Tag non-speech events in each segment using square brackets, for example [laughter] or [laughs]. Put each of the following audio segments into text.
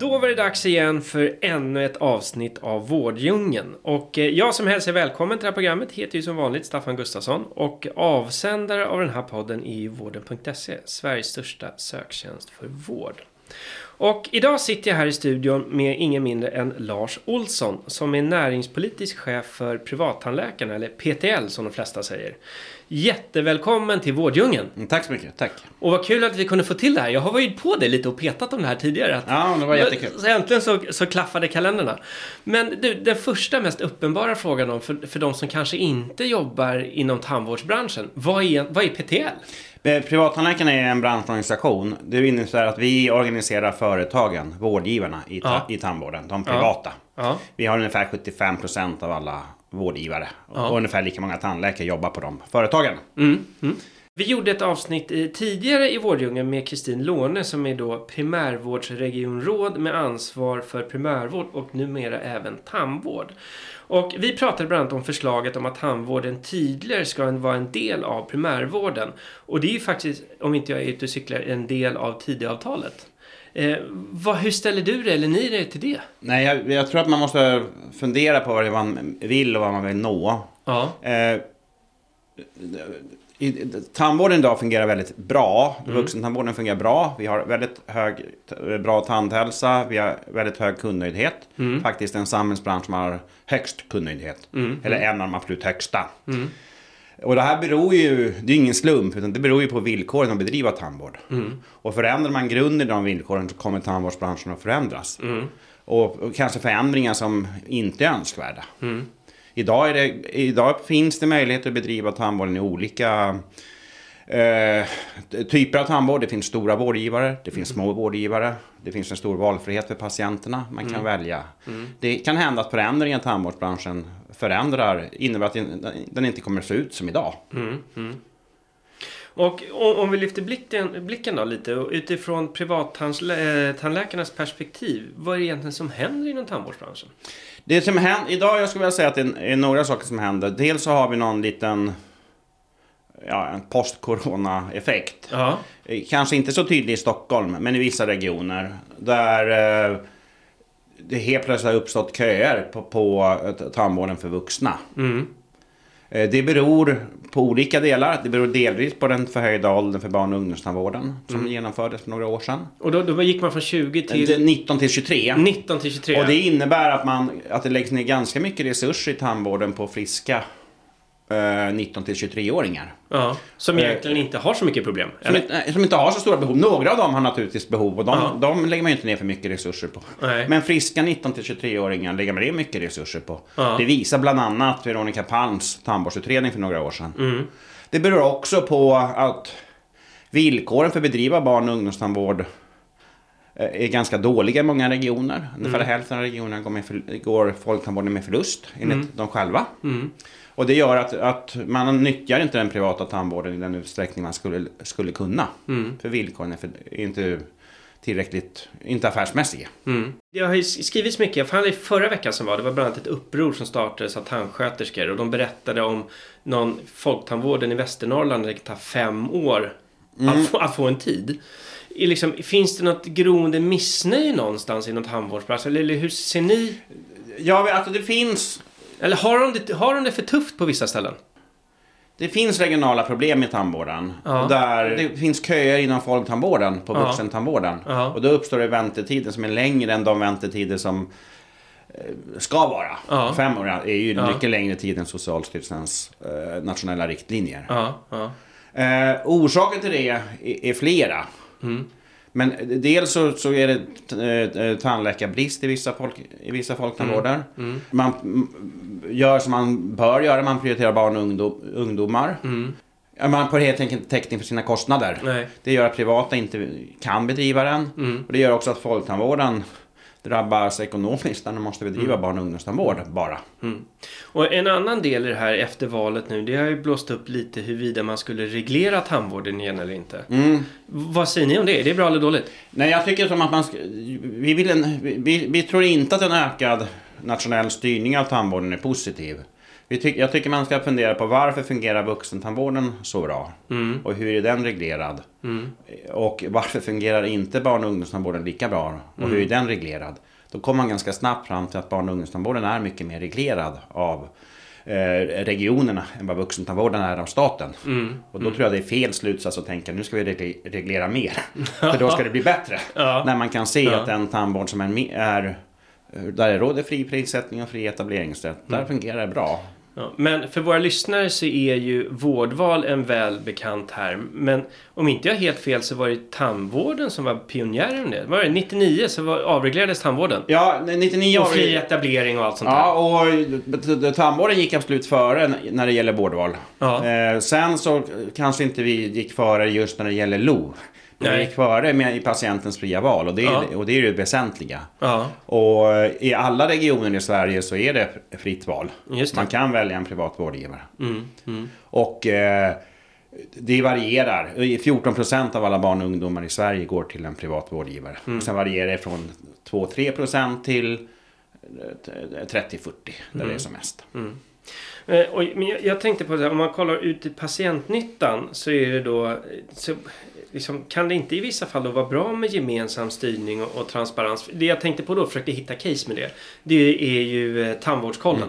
Då var det dags igen för ännu ett avsnitt av Vårddjungeln. Och eh, jag som hälsar välkommen till det här programmet heter ju som vanligt Staffan Gustafsson. Och avsändare av den här podden är ju Vården.se, Sveriges största söktjänst för vård. Och idag sitter jag här i studion med ingen mindre än Lars Olsson som är näringspolitisk chef för privattandläkarna, eller PTL som de flesta säger. Jättevälkommen till Vårddjungeln! Mm, Tack så mycket, tack. Och vad kul att vi kunde få till det här. Jag har varit på dig lite och petat om det här tidigare. Att Ja, det var jättekul. Så äntligen så, så klaffade kalendrarna. Men du, den första mest uppenbara frågan om för, för de som kanske inte jobbar inom tandvårdsbranschen. Vad är, vad är PTL? Eh, Privattandläkarna är en branschorganisation. Det innebär att vi organiserar företagen, vårdgivarna i, ta- i tandvården, de privata. Vi har ungefär 75% av alla vårdgivare. Och ungefär lika många tandläkare jobbar på de företagen. Vi gjorde ett avsnitt i, tidigare i Vårddjungeln med Kristin Låne som är då primärvårdsregionråd med ansvar för primärvård och numera även tandvård. Och vi pratade bland annat om förslaget om att tandvården tydligare ska vara en del av primärvården. Och det är ju faktiskt, om inte jag är ute och cyklar, en del av Tidöavtalet. Eh, vad, hur ställer du dig, eller ni er till det? Nej, jag, jag tror att man måste fundera på vad man vill och vad man vill nå. Ja. Eh, i, tandvården idag fungerar väldigt bra. Mm. Vuxentandvården fungerar bra. Vi har väldigt hög, t- bra tandhälsa. Vi har väldigt hög kundnöjdhet. Mm. Faktiskt en samhällsbransch som har högst kundnöjdhet. Eller en av de absolut högsta. Mm. Och det här beror ju, det är ingen slump, utan det beror ju på villkoren att bedriva tandvård. Mm. Och förändrar man grunden i de villkoren så kommer tandvårdsbranschen att förändras. Mm. Och, och kanske förändringar som inte är önskvärda. Idag, är det, idag finns det möjlighet att bedriva tandvården i olika eh, typer av tandvård. Det finns stora vårdgivare, det finns små vårdgivare. Det finns en stor valfrihet för patienterna. Man kan välja. Det kan hända att förändringar i tandvårdsbranschen förändrar, innebär att den, inte kommer att se ut som idag. Och om, vi lyfter blicken, blicken då lite utifrån privattandläkarnas perspektiv. Vad är det egentligen som händer inom tandvårdsbranschen? Det som händer, idag jag skulle vilja säga att det är några saker som händer. Dels så har vi någon liten ja, en post-corona-effekt. Ja. Eh, Kanske inte så tydlig i Stockholm, men i vissa regioner. Där eh, det helt plötsligt har uppstått köer på, på eh, tandvården för vuxna. Mm. Eh, Det beror på olika delar. Det beror delvis på den förhöjda åldern för barn och ungdomstandvården som genomfördes för några år sedan. Och då, då gick man från 20 till Till 19 till 23. 19 till 23. Och det innebär att, man, att det läggs ner ganska mycket resurser i tandvården på friska eh, 19 till 23-åringar. ja, som Eh, egentligen inte har så mycket problem. Som, inte- som inte har så stora behov. Några av dem har naturligtvis behov och de, Ja. de lägger man ju inte ner för mycket resurser på. Nej. Men friska 19 till 23-åringar lägger man ner mycket resurser på. Ja. Det visar bland annat Veronica Palms tandvårdsutredning för några år sedan. Mm. Det beror också på att villkoren för att bedriva barn och ungdomstandvård eh, är ganska dåliga i många regioner. Ungefär Mm. hälften av regionerna går, med för, går folktandvården med förlust enligt Mm. dem själva. Och det gör att, att man nyttjar inte den privata tandvården i den utsträckning man skulle, skulle kunna. Mm. För villkoren är, för, är inte tillräckligt, inte affärsmässiga. Mm. Det har ju skrivits mycket. Jag det förra veckan som var. Det var bland annat ett uppror som startades av tandsköterskor. Och de berättade om någon folktandvården i Västernorrland där det ta fem år att, få, att få en tid. Liksom, finns det något groende missnöje någonstans inom tandvårdsbranschen? Eller hur ser ni? Ja, alltså det finns, Eller har de det, har de det för tufft på vissa ställen? det finns regionala problem i tandvården. Ja. Där det finns köer inom folktandvården, på Ja. vuxentandvården. Ja. Och då uppstår det väntetider som är längre än de väntetider som eh, ska vara. Ja. Fem år är ju Ja. mycket längre tid än Socialstyrelsens eh, nationella riktlinjer. Ja. Eh, orsaken till det är, är flera. Mm. Men dels så, så är det t- eh, tandläkarbrist i vissa, folk, i vissa folktandvårdar. Mm. Man mm, gör som man bör göra, man prioriterar barn och ungdom, ungdomar. Mm. Man får helt enkelt inte täckning för sina kostnader. Nej. Det gör att privata inte kan bedriva den. Mm. Och det gör också att folktandvården drabbas ekonomiskt när de måste bedriva Mm. barn och ungdomstandvård bara. Och en annan del i det här efter valet nu, det har ju blåst upp lite huruvida man skulle reglera tandvården igen eller inte. Mm. Vad säger ni om det? Är det bra eller dåligt? Nej, jag tycker som att man vi, vill en, vi, vi tror inte att en ökad nationell styrning av tandvården är positiv. Vi tyck, jag tycker man ska fundera på varför fungerar vuxentandvården så bra? Mm. Och hur är den reglerad? Och varför fungerar inte barn och ungdomstandvården lika bra? Och hur är den reglerad? Då kommer man ganska snabbt fram till att barn och ungdomstandvården är mycket mer reglerad av eh, regionerna än vad vuxentandvården är av staten. Och då tror jag det är fel slutsats att tänka nu ska vi regle- reglera mer. [laughs] För då ska det bli bättre. Ja. När man kan se Ja. att den tandvård som är, är där det råder fri prissättning och fri etableringsrätt, där fungerar det bra. Ja, men för våra lyssnare så är ju vårdval en välbekant term. Men om inte jag har helt fel så var det tandvården som var pionjären det. Var det 99 så var, avreglerades tandvården? Ja, 99 Och fri etablering och allt sånt Ja, och tandvården gick absolut före när det gäller vårdval. Ja. Eh, sen så kanske inte vi gick före just när det gäller LO. Nej. gick före med i patientens fria val och det är, Ja. och det är det väsentliga. Ja, Och eh, i alla regioner i Sverige så är det fritt val. Det. Man kan välja en privat vårdgivare. mm, mm. Och eh, det varierar. 14% av alla barn och ungdomar i Sverige går till en privat vårdgivare. Mm. Och sen varierar det från 2-3% till eh, 30-40 där det är som mest. Eh, och, men jag, jag tänkte på det här, om man kollar ut i patientnyttan så är det då... eh, Så, liksom, kan det inte i vissa fall då vara bra med gemensam styrning och, och transparens? Det jag tänkte på då, försökte hitta case med det. Det är ju eh, tandvårdskollen.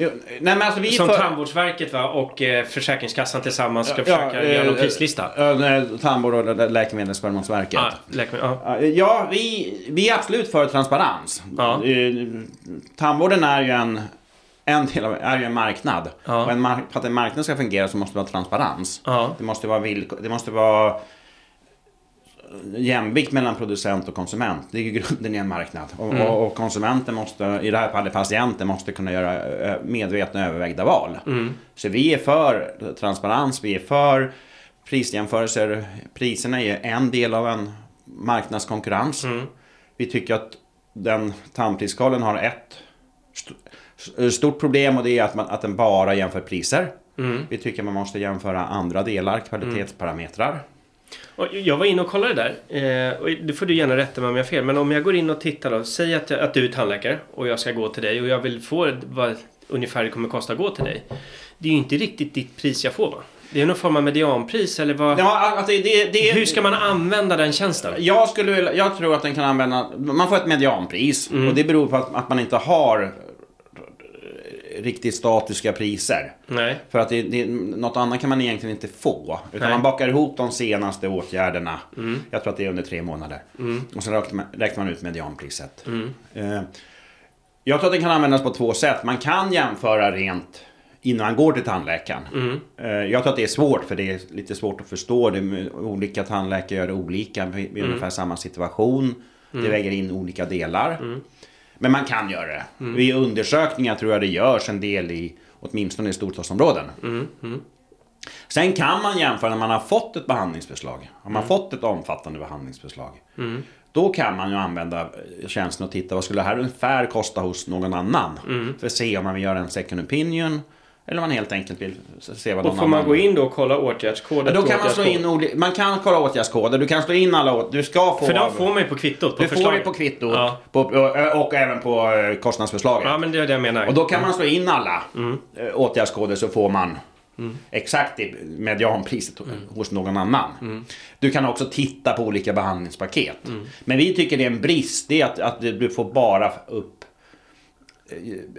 Jo, Nej alltså vi Som för- Tandvårdsverket va? och eh, Försäkringskassan tillsammans ska Ja, försöka eh, göra någon eh, prislista. Ja, Tandvård och Lä- Läkemedelsförmånsverket. Ja, läkemedel, ja. Ja, Ja, vi, vi är absolut för transparens. Ja. Eh, Tandvården är ju en, en del av, är ju en marknad. Ja. Och en mark, för att en marknad ska fungera så måste det vara transparens. Ja. Det måste vara, villkor, det måste vara jämvikt mellan producent och konsument. Det är ju grunden i en marknad. Och, Mm. och, och konsumenten måste, i det här fallet patienten, måste kunna göra eh, medvetna övervägda val. Mm. Så vi är för transparens, vi är för prisjämförelser. Priserna är en del av en marknadskonkurrens. Mm. Vi tycker att den tandprisskalan har ett stort problem och det är att, man, att den bara jämför priser. Mm. Vi tycker man måste jämföra andra delar, kvalitetsparametrar. Och jag var inne och kollade där. Eh, och det får du gärna rätta mig om jag har fel. Men om jag går in och tittar då. Säg att, jag, att du är tandläkare och jag ska gå till dig och jag vill få vad ungefär det kommer kosta att gå till dig. Det är ju inte riktigt ditt pris jag får va? Det är någon form av medianpris eller vad? Ja, alltså det, det, Hur ska man använda den tjänsten? Jag, skulle, vilja- jag tror att den kan använda... Man får ett medianpris och det beror på att, att man inte har riktigt statiska priser. Nej. För att det, det, något annat kan man egentligen inte få. Utan Nej. man bakar ihop de senaste åtgärderna. Jag tror att det är under tre månader. Och sen räknar man, räknar man ut medianpriset. Eh, jag tror att den kan användas på två sätt. Man kan jämföra rent innan man går till tandläkaren. Eh, jag tror att det är svårt för det är lite svårt att förstå. Det, olika tandläkare gör olika vid, vid ungefär samma situation. Det väger in olika delar. Men man kan göra det. Vid undersökningar tror jag det görs en del i åtminstone i storstadsområden. Sen kan man jämföra när man har fått ett behandlingsförslag. Har man fått ett omfattande behandlingsförslag. Då kan man ju använda tjänsten och titta vad skulle det här ungefär kosta hos någon annan. För att se om man vill göra en second opinion. Eller om man helt enkelt vill se vad någon Och får man annan... gå in då och kolla åtgärdskod Ja, då kan man slå in oli- Man kan kolla åtgärdskoder. Du kan slå in alla åt... Du ska få... För de får man ju på kvittot. På du får förslaget. det på kvittot. Ja. På, och, och även på eh, kostnadsförslaget. Ja, men det är det jag menar. Och då kan man slå in alla eh, åtgärdskoder så får man exakt i medianpriset hos någon annan. Du kan också titta på olika behandlingspaket. Men vi tycker det är en brist, det är att, att du får bara upp eh,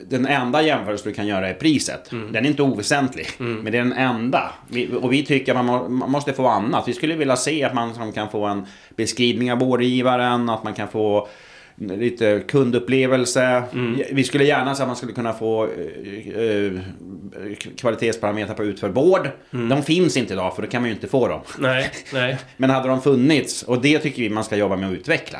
den enda jämförelse du kan göra är priset. Den är inte oväsentlig, men det är den enda. Vi, och vi tycker att man, må, man måste få annat. Vi skulle vilja se att man kan få en beskrivning av vårdgivaren, att man kan få lite kundupplevelse. Vi skulle gärna se att man skulle kunna få eh, eh, kvalitetsparametrar på utförd vård. De finns inte idag för då kan man ju inte få dem. Nej, nej. [laughs] Men hade de funnits, och det tycker vi man ska jobba med att utveckla.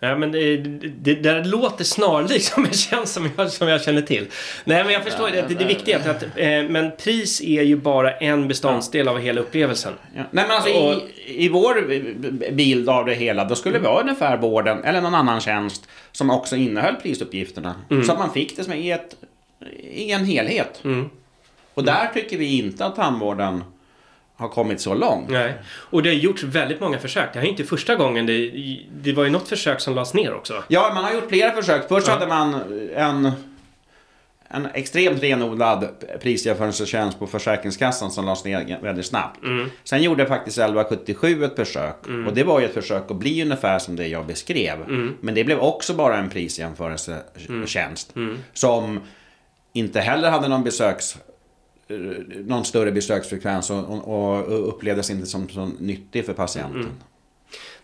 Ja, men det, det, det där låter snarlikt som en tjänst som jag, som jag känner till. Nej, men jag förstår det. Det, det är att, eh, men pris är ju bara en beståndsdel av hela upplevelsen. Ja. Nej men alltså Och- i, i vår bild av det hela, då skulle det vara ungefär vården eller någon annan tjänst som också innehöll prisuppgifterna. Så att man fick det som i, ett, i en helhet. Och där tycker vi inte att tandvården har kommit så långt. Nej. Och det har gjorts väldigt många försök. Det här är inte första gången. Det, det var ju något försök som lades ner också. Ja, man har gjort flera försök. Först Ja. hade man en, en extremt renodlad prisjämförelsetjänst på Försäkringskassan som lades ner väldigt snabbt. Sen gjorde faktiskt 1177 ett försök. Och det var ju ett försök att bli ungefär som det jag beskrev. Men det blev också bara en prisjämförelsetjänst. Som inte heller hade någon besöks någon större besöksfrekvens och, och, och upplevdes inte som så nyttig för patienten.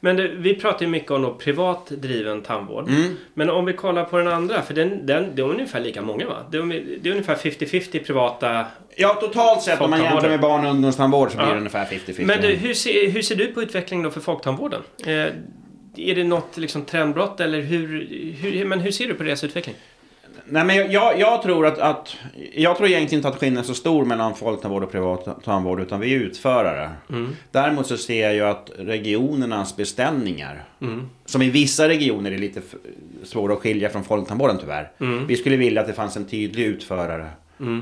Men det, vi pratar ju mycket om då privat driven tandvård. Mm. Men om vi kollar på den andra, för den, den, det är ungefär lika många va? Det är, det är ungefär 50-50 privata. Ja, totalt sett om man jämför med barn och ungdomstandvård så blir Ja. det ungefär 50-50. Men du, hur, ser, hur ser du på utvecklingen då för folktandvården? Eh, är det något liksom trendbrott eller hur, hur, men hur ser du på deras utveckling? Nej, men jag, jag tror att, att... Jag tror egentligen inte att skillnaden är så stor mellan folktandvård och privat tandvård, utan vi är utförare. Däremot så ser jag ju att regionernas beställningar, som i vissa regioner är lite svåra att skilja från folktandvården tyvärr. Vi skulle vilja att det fanns en tydlig utförare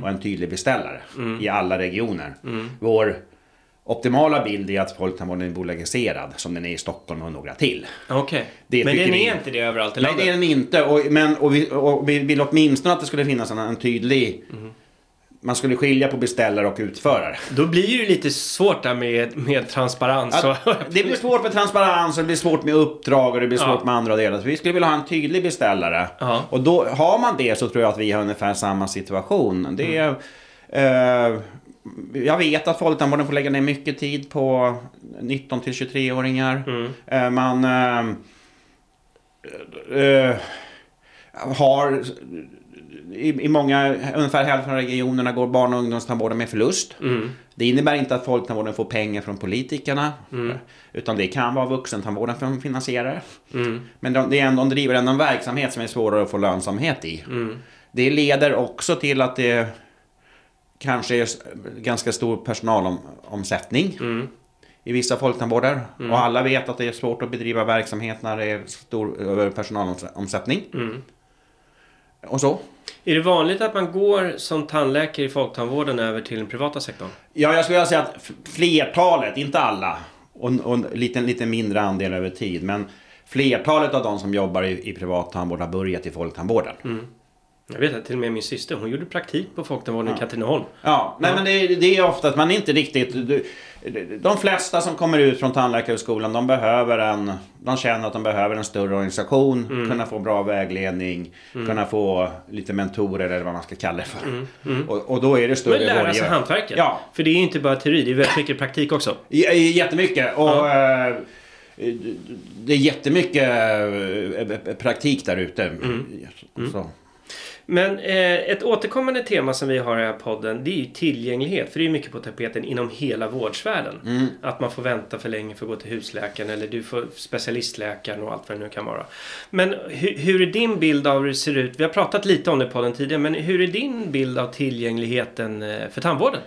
och en tydlig beställare i alla regioner. Vår optimala bild är att folktandvården är bolagiserad, som den är i Stockholm och några till. Okej. Det Men den är inte det överallt i Nej, landet? det är den inte. Och, men, och, vi, och vi vill åtminstone att det skulle finnas en, en tydlig... Man skulle skilja på beställare och utförare. Då blir det lite svårt där med, med transparens. Och- [laughs] det blir svårt med transparens, och det blir svårt med uppdrag och det blir Ja. svårt med andra delar. Så vi skulle vilja ha en tydlig beställare. Ja. Och då har man det så tror jag att vi har ungefär samma situation. Det är... Eh, jag vet att folktandvården får lägga ner mycket tid på 19 till 23-åringar. Eh, man... Eh, eh, har... I, I många, ungefär hälften av regionerna går barn och ungdomstandvården med förlust. Det innebär inte att folktandvården får pengar från politikerna. Utan det kan vara vuxentandvården som finansierar. Men de, det är ändå, de driver ändå en verksamhet som är svårare att få lönsamhet i. Det leder också till att det kanske är ganska stor personalomsättning. I vissa folktandvårdar. Och alla vet att det är svårt att bedriva verksamhet när det är stor personalomsättning. Och så. Är det vanligt att man går som tandläkare i folktandvården över till den privata sektorn? Ja, jag skulle säga att flertalet, inte alla, och, och en liten, liten mindre andel över tid, men flertalet av de som jobbar i, i privat tandvård har börjat i folktandvården. Jag vet att till och med min syster, hon gjorde praktik på folktandvården i Katrineholm. Ja, nej Ja. men det, det är ofta att man inte riktigt... du- De flesta som kommer ut från tandläkarhögskolan, de behöver en... De känner att de behöver en större organisation, Mm. kunna få bra vägledning, kunna få lite mentorer eller vad man ska kalla det för. Och, och då är det större Mm. Men lära sig hantverket. Ja. För det är ju inte bara teori, det är väldigt mycket praktik också. J- Jättemycket. Och, Ja. eh, det är jättemycket eh, praktik där ute. Mm. Men eh, ett återkommande tema som vi har i den här podden det är ju tillgänglighet. För det är ju mycket på tapeten inom hela vårdsvärlden. Mm. Att man får vänta för länge för att gå till husläkaren eller du får specialistläkaren och allt vad det nu kan vara. Men hur, hur är din bild av hur det ser ut? Vi har pratat lite om det på den tidigare. Men hur är din bild av tillgängligheten eh, för tandvården?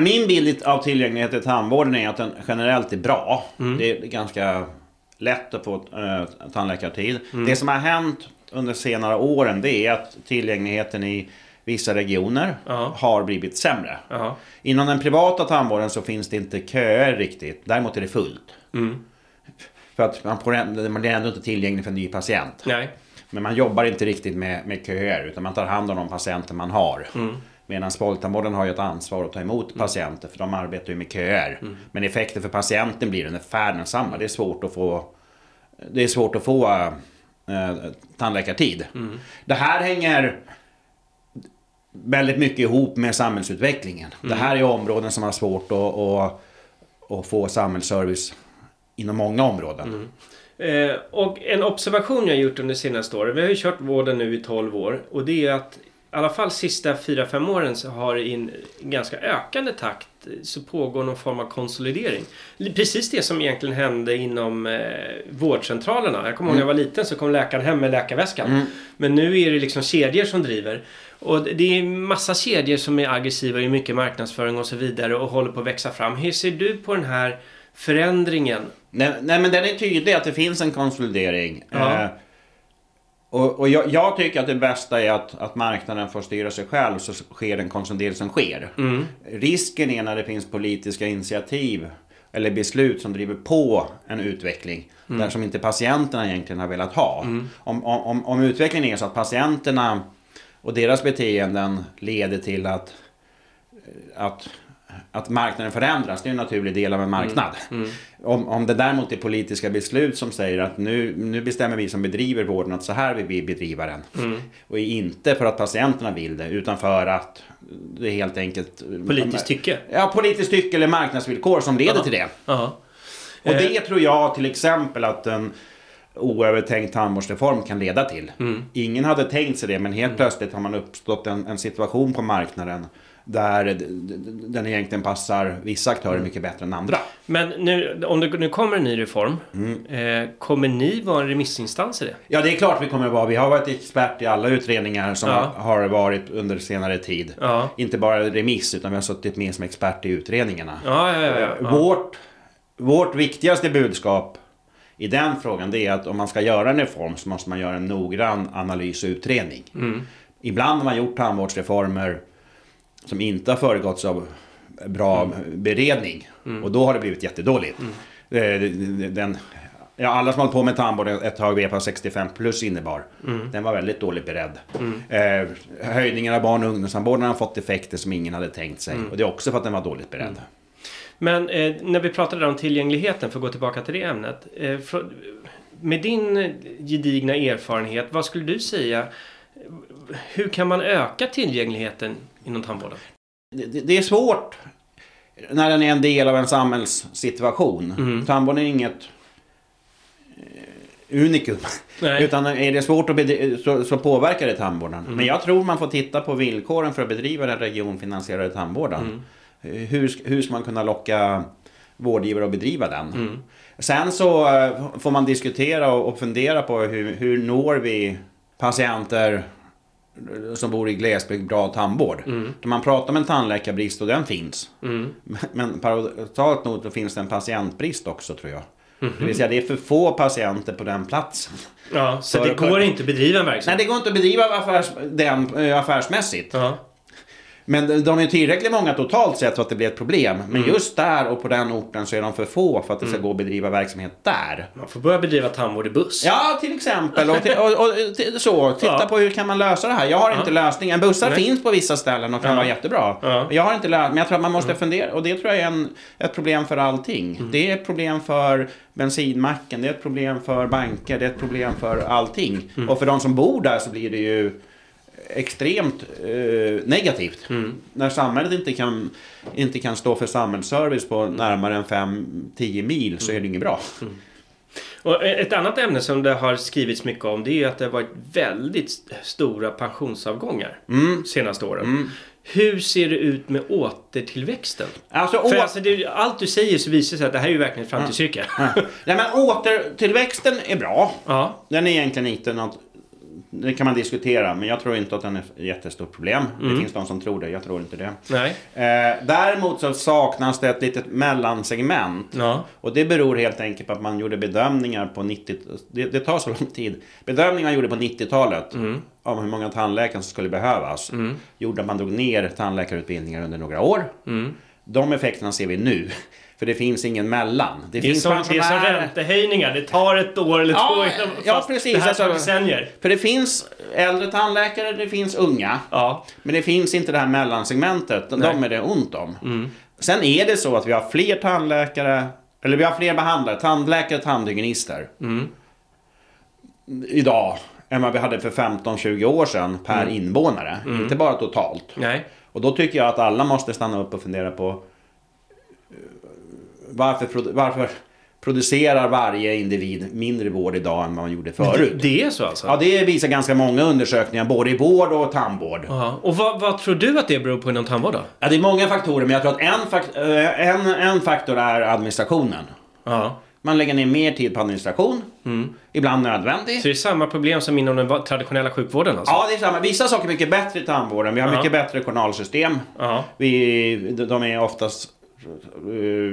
Min bild av tillgänglighet i tandvården är att den generellt är bra. Mm. Det är ganska lätt att få äh, tandläkartid. Mm. Det som har hänt under senare åren det är att tillgängligheten i vissa regioner Ja. har blivit sämre. Jaha. Inom den privata tandvården så finns det inte köer riktigt. Däremot är det fullt. Mm. För att man, ändå- man är ändå inte tillgänglig för en ny patient. Nej. Men man jobbar inte riktigt med, med köer utan man tar hand om de patienter man har. Medan folktandvården har ju ett ansvar att ta emot patienter för de arbetar ju med köer. Men effekten för patienten blir ungefär densamma. Det är svårt att få, det är svårt att få eh, tandläkartid. Det här hänger väldigt mycket ihop med samhällsutvecklingen. Det här är områden som har svårt att, att, att få samhällsservice inom många områden. Eh, och en observation jag gjort under senaste året. Vi har ju kört vården nu i 12 år. Och det är att alla fall sista 4-5 åren så har i en ganska ökande takt så pågår någon form av konsolidering. Precis det som egentligen hände inom eh, vårdcentralerna. Jag kommer ihåg när jag var liten så kom läkaren hem med läkarväskan. Mm. Men nu är det liksom kedjor som driver. Och det är massa kedjor som är aggressiva i mycket marknadsföring och så vidare och håller på att växa fram. Hur ser du på den här förändringen? Nej, nej men den är tydlig att det finns en konsolidering. Ja. Och och jag, jag tycker att det bästa är att, att marknaden får styra sig själv så sker den konsolidering som sker. Risken är när det finns politiska initiativ eller beslut som driver på en utveckling där som inte patienterna egentligen har velat ha. Om, om, om utvecklingen är så att patienterna och deras beteenden leder till att, att, att marknaden förändras, det är en naturlig del av en marknad. Om, om det däremot är politiska beslut som säger att nu, nu bestämmer vi som bedriver vården att så här vill vi bedriva den. Och inte för att patienterna vill det, utan för att det är helt enkelt... Politiskt tycke? Ja, politiskt tycke eller marknadsvillkor som leder Ja. till det. Ja. Och Eh. det tror jag till exempel att en oövertänkt tandvårdsreform kan leda till. Mm. Ingen hade tänkt sig det men helt plötsligt har man uppstått en, en situation på marknaden där den egentligen passar vissa Mm. aktörer mycket bättre än andra. Men nu, om det nu kommer en ny reform, eh, kommer ni vara en remissinstans i det? Ja, det är klart vi kommer att vara. Vi har varit expert i alla utredningar som Ja. har varit under senare tid. Ja. Inte bara remiss, utan vi har suttit med som expert i utredningarna. Ja, ja. Vårt, vårt viktigaste budskap i den frågan det är att om man ska göra en reform så måste man göra en noggrann analys och utredning. Ibland har man gjort tandvårdsreformer som inte har föregåtts av bra beredning. Och då har det blivit jättedåligt. Eh, Den, ja, alla som hållit på med tandvård ett tag vet vad 65 plus innebar. Den var väldigt dåligt beredd. Eh, höjningen av barn och ungdomstandvården har fått effekter som ingen hade tänkt sig. Och det är också för att den var dåligt beredd. Men eh, när vi pratade om tillgängligheten, för att gå tillbaka till det ämnet. Eh, frå- med din gedigna erfarenhet, vad skulle du säga? Hur kan man öka tillgängligheten inom tandvården? det, det- är svårt när den är en del av en samhällssituation. Mm. Tandvården är inget eh, unikum. Nej. Utan är det svårt att bedri- så, så påverkar det tandvården. Mm. Men jag tror man får titta på villkoren för att bedriva den regionfinansierade tandvården. Mm. Eh, Hur, hur ska man kunna locka vårdgivare att bedriva den? Mm. Sen så eh, får man diskutera och, och fundera på hur, hur når vi patienter som bor i glesbygd bra tandvård. Mm. Man pratar om en tandläkarbrist och den finns. Mm. [laughs] Men- paradoxalt nog så finns det en patientbrist också tror jag. Mhm. Det vill säga det är för få patienter på den platsen. Ja, så det går inte att bedriva en Nej, verksamhet? det går inte att bedriva affärs, den eh, affärsmässigt. Ja. Men de är tillräckligt många totalt sett för att det blir ett problem. Men Mm. just där och på den orten så är de för få för att det ska gå att bedriva verksamhet där. Man får börja bedriva tandvård i buss. Ja, till exempel. Och, och, och till, så, titta Ja. på hur kan man lösa det här. Jag har Ja. inte lösningen. Bussar Nej. finns på vissa ställen och kan Ja. vara jättebra. Ja. Jag har inte löst, men jag tror att man måste fundera. Och det tror jag är en, ett problem för allting. Mm. Det är ett problem för bensinmacken, det är ett problem för banker, det är ett problem för allting. Mm. Och för de som bor där så blir det ju extremt eh, negativt. Mm. När samhället inte kan, inte kan stå för samhällsservice på närmare än 5-10 mil så är det inget bra. Och ett annat ämne som det har skrivits mycket om det är att det har varit väldigt stora pensionsavgångar Mm. senaste åren. Mm. Hur ser det ut med återtillväxten? Alltså, För alltså, det, allt du säger så visar sig att det här är ju verkligen ett framtidsyrke. Ja. Nej men återtillväxten är bra. Ja. Den är egentligen inte något... Det kan man diskutera, men jag tror inte att den är ett jättestort problem. Det finns de som tror det, jag tror inte det. Nej. Eh, däremot så saknas det ett litet mellansegment. Ja. Och det beror helt enkelt på att man gjorde bedömningar på 90... Det, det tar så [laughs] lång tid. Bedömningar man gjorde på 90-talet om hur många tandläkare som skulle behövas. Gjorde att man drog ner tandläkarutbildningar under några år. De effekterna ser vi nu. För det finns ingen mellan. Det är, som, det är som pensionärer- räntehöjningar. Det tar ett år eller Ja, två innan... ja, precis. Det här tar Alltså- decennier. För det finns äldre tandläkare, det finns unga. Ja. Men det finns inte det här mellansegmentet. De Nej. Mm. är det ont om. Sen är det så att vi har fler tandläkare, eller vi har fler behandlare, tandläkare, tandhygienister. Mm. Idag än vad vi hade för 15-20 år sedan per Mm. invånare. Inte bara totalt. Nej. Och då tycker jag att alla måste stanna upp och fundera på varför, produ- varför, producerar varje individ mindre vård idag än vad man gjorde förut. Det, det är så alltså? Ja, det visar ganska många undersökningar, både i vård och tandvård. Ja. Och vad, vad tror du att det beror på inom tandvård då? Ja, det är många faktorer, men jag tror att en, fakt eh, en, en faktor är administrationen. Ja. Man lägger ner mer tid på administration, ibland nödvändig. Så det är samma problem som inom den traditionella sjukvården alltså? Ja, det är samma. Vissa saker är mycket bättre i tandvården. Vi har Ja. mycket bättre journalsystem. Vi, de är oftast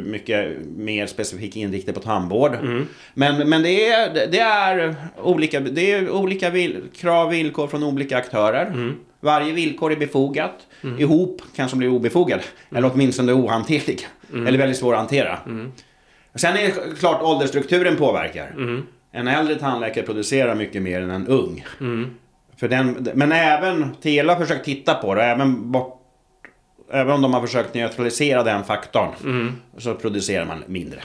mycket mer specifikt inriktning på tandvård. Mm. Men, men det, är, det, är olika, det är olika vill, krav och villkor från olika aktörer. Mm. Varje villkor är befogat. Ihop kanske blir obefogad. Mm. Eller åtminstone ohanterlig. Eller väldigt svår att hantera. Mm. Sen är det klart åldersstrukturen påverkar. Mm. En äldre tandläkare producerar mycket mer än en ung. Mm. För den, men även, Tela har försökt titta på det, även, bort, även om de har försökt neutralisera den faktorn Mm. så producerar man mindre.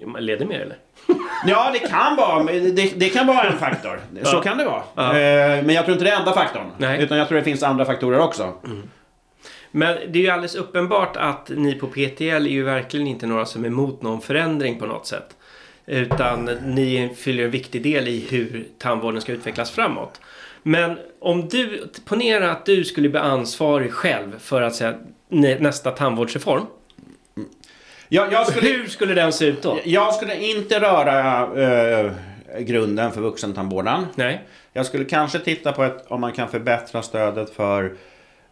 Ja, men Leder mer eller? [laughs] Ja, det kan vara, det, det kan vara en faktor. Så Ja. kan det vara. Ja. Eh, Men jag tror inte det är enda faktorn. Nej. Utan jag tror det finns andra faktorer också. Men det är ju alldeles uppenbart att ni på PTL är ju verkligen inte några som är emot någon förändring på något sätt. Utan ni fyller en viktig del i hur tandvården ska utvecklas framåt. Men om du, ponera att du skulle bli ansvarig själv för att säga nä- nästa tandvårdsreform. Jag, jag, skulle, Hur skulle den se ut då? jag skulle inte röra eh, grunden för vuxentandvården. Nej. Jag skulle kanske titta på ett, om man kan förbättra stödet för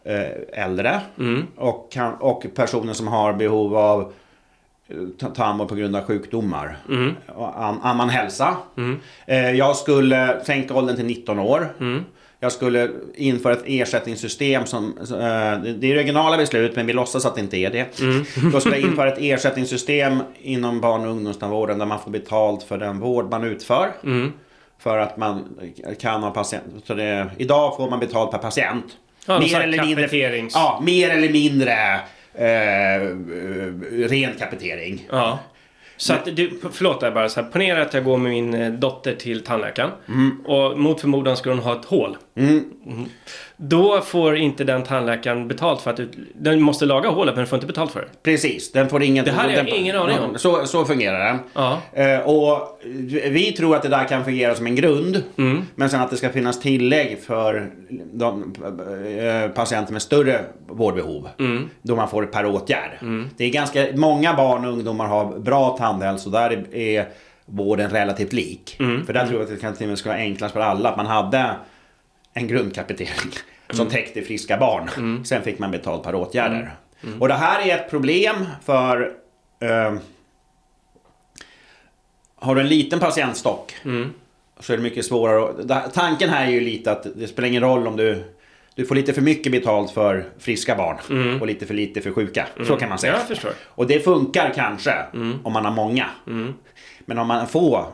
eh, äldre Mm. och, kan, och personer som har behov av tandvård på grund av sjukdomar Mm. an, annan hälsa. Mm. Eh, jag skulle sänka åldern till 19 år. Mm. Jag skulle införa ett ersättningssystem som... eh, det är regionala beslut men vi låtsas att det inte är det. Mm. Då skulle jag införa ett ersättningssystem inom barn och ungdomstandvården där man får betalt för den vård man utför. Mm. För att man kan ha patient... Så det, idag får man betalt per patient. Ja, mer, eller mindre, ja, mer eller mindre eh, eh, ren kapitering. Ja. Så att du, förlåt jag bara så här, ponera att jag går med min eh, dotter till tandläkaren. Och mot förmodan ska hon ha ett hål. Mm. Då får inte den tandläkaren betalt för att ut, den måste laga hålet men den får inte betalt för det. Precis, den får ingen... Det här har jag den, ingen aning om. Så, så fungerar. Ja. Eh, och vi tror att det där kan fungera som en grund. Mm. Men sen att det ska finnas tillägg för de, eh, patienter med större vårdbehov. Mm. Då man får per åtgärd. Det är ganska många barn och ungdomar har bra tandhälsa där är, är vården relativt lik. Mm. För där tror jag att det kan till och med skulle vara enklast för alla. Att man hade en grundkapitering som Mm. täckte friska barn. Sen fick man betalt per åtgärder. Och det här är ett problem för eh, har du en liten patientstock Mm. så är det mycket svårare. Tanken här är ju lite att det spelar ingen roll om du du får lite för mycket betalt för friska barn och lite för lite för sjuka. Så kan man säga. Ja. Och det funkar kanske om man har många. Men om man få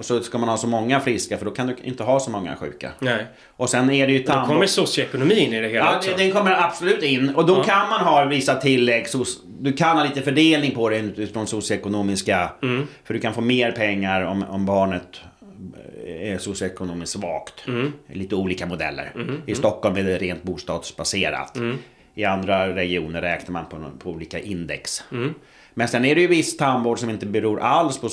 så ska man ha så många friska för då kan du inte ha så många sjuka. Nej. Och sen är det ju Då tandvård. kommer socioekonomin i det hela Ja, också. den kommer absolut in. Och då Ja. kan man ha vissa tillägg. Du kan ha lite fördelning på det utifrån socioekonomiska. Mm. För du kan få mer pengar om, om barnet är socioekonomiskt svagt. Mm. Lite olika modeller. I Stockholm är det rent bostadsbaserat. Mm. I andra regioner räknar man på, på olika index. Men sen är det ju viss tandvård som inte beror alls på,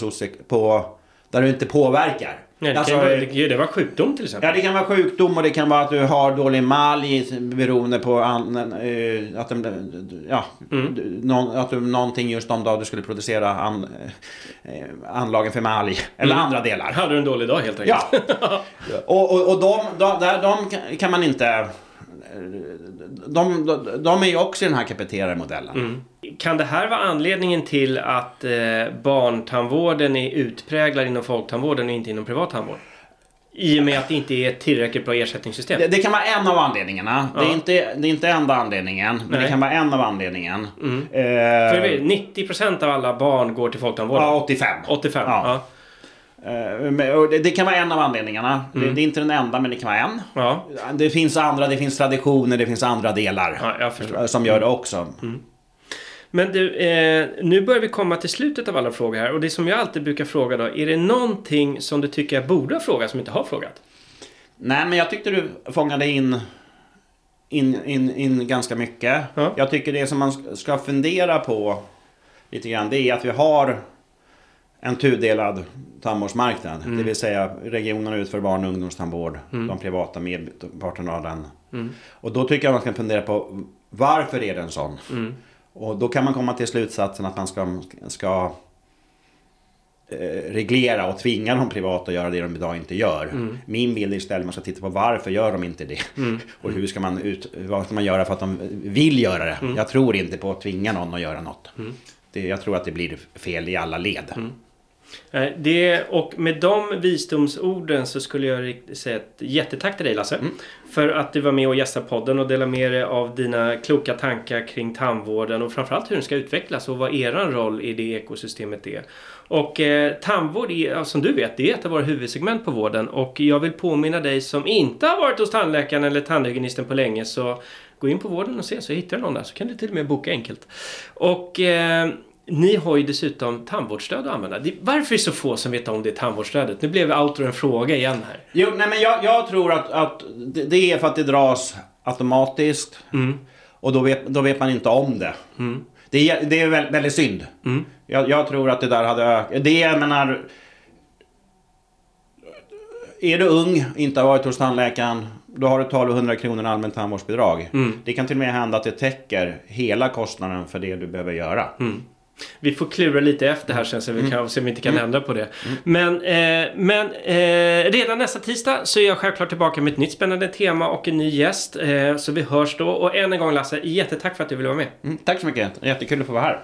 på där du inte påverkar. Nej, det, Alltså, kan, ju- det, det var sjukdom till exempel. Ja, det kan vara sjukdom och det kan vara att du har dålig malj beroende på an, eh, att, den, ja, Mm. någon, att du någonting just de dag du skulle producera an, eh, anlagen för malj. Eller Mm. andra delar. Hade du en dålig dag helt enkelt? Ja. [laughs] och och, och de, de, där, de kan- kan man inte... De, de, de är ju också i den här kapiterade modellen. Mm. Kan det här vara anledningen till att eh, barntandvården är utpräglad inom folktandvården och inte inom privat tandvård? I och med att det inte är ett tillräckligt bra ersättningssystem? Det, det kan vara en av anledningarna. Det, Ja. är inte, det är inte enda anledningen, men Nej. det kan vara en av anledningen. Mm. Eh, För det är 90% av alla barn går till folktandvården? ja, 85. 85? Ja. Ja. Eh, det, kan vara en av anledningarna. Det, det är inte den enda, men det kan vara en. Ja. Det finns andra, det finns traditioner, det finns andra delar. ja, förstår. Som gör det också. Men du, eh, nu börjar vi komma till slutet av alla frågor här och det som jag alltid brukar fråga då, är det någonting som du tycker jag borde ha frågat som inte har frågat? Nej, men jag tyckte du fångade in, in, in, in ganska mycket. Ja. Jag tycker det som man ska fundera på lite grann, det är att vi har en tudelad tandvårdsmarknad. Det vill säga regionerna utför barn och ungdomstandvård. De privata merparten av den. Och då tycker jag man ska fundera på varför är den sån? Och då kan man komma till slutsatsen att man ska, ska eh, reglera och tvinga de privata att göra det de idag inte gör. Min bild är istället att man ska titta på varför gör de inte det? [laughs] och hur ska man ut, vad ska man göra för att de vill göra det? Jag tror inte på att tvinga någon att göra något. Det, jag tror att det blir fel i alla led. Eh, Det, och med de visdomsorden så skulle jag säga ett jättetack till dig Lasse. Mm. För att du var med och gästade podden och delade med dig av dina kloka tankar kring tandvården och framförallt hur den ska utvecklas och vad eran roll i det ekosystemet är. Och eh, tandvård är, som du vet, det är ett av våra huvudsegment på vården och jag vill påminna dig som inte har varit hos tandläkaren eller tandhygienisten på länge så gå in på vården och se så hittar du någon där så kan du till och med boka enkelt. Och eh, ni har ju dessutom tandvårdsstöd att använda. Varför är det så få som vet om det tandvårdsstödet? Nu blev outro en fråga igen här. Jo, nej, men jag, jag tror att, att det är för att det dras automatiskt. Och då vet, då vet man inte om det. Det, är, det är väldigt, väldigt synd. Jag, jag tror att det där hade ökat. Det jag menar... Är du ung, inte har varit hos tandläkaren, då har du 1200 kronor i allmänt tandvårdsbidrag. Det kan till och med hända att det täcker hela kostnaden för det du behöver göra. Vi får klura lite efter här sen så vi kan se om vi inte kan ändra på det. Men, eh, men eh, redan nästa tisdag så är jag självklart tillbaka med ett nytt spännande tema och en ny gäst. Eh, så vi hörs då. Och än en gång Lasse, jättetack för att du ville vara med. Mm, tack så mycket, jättekul att få vara här.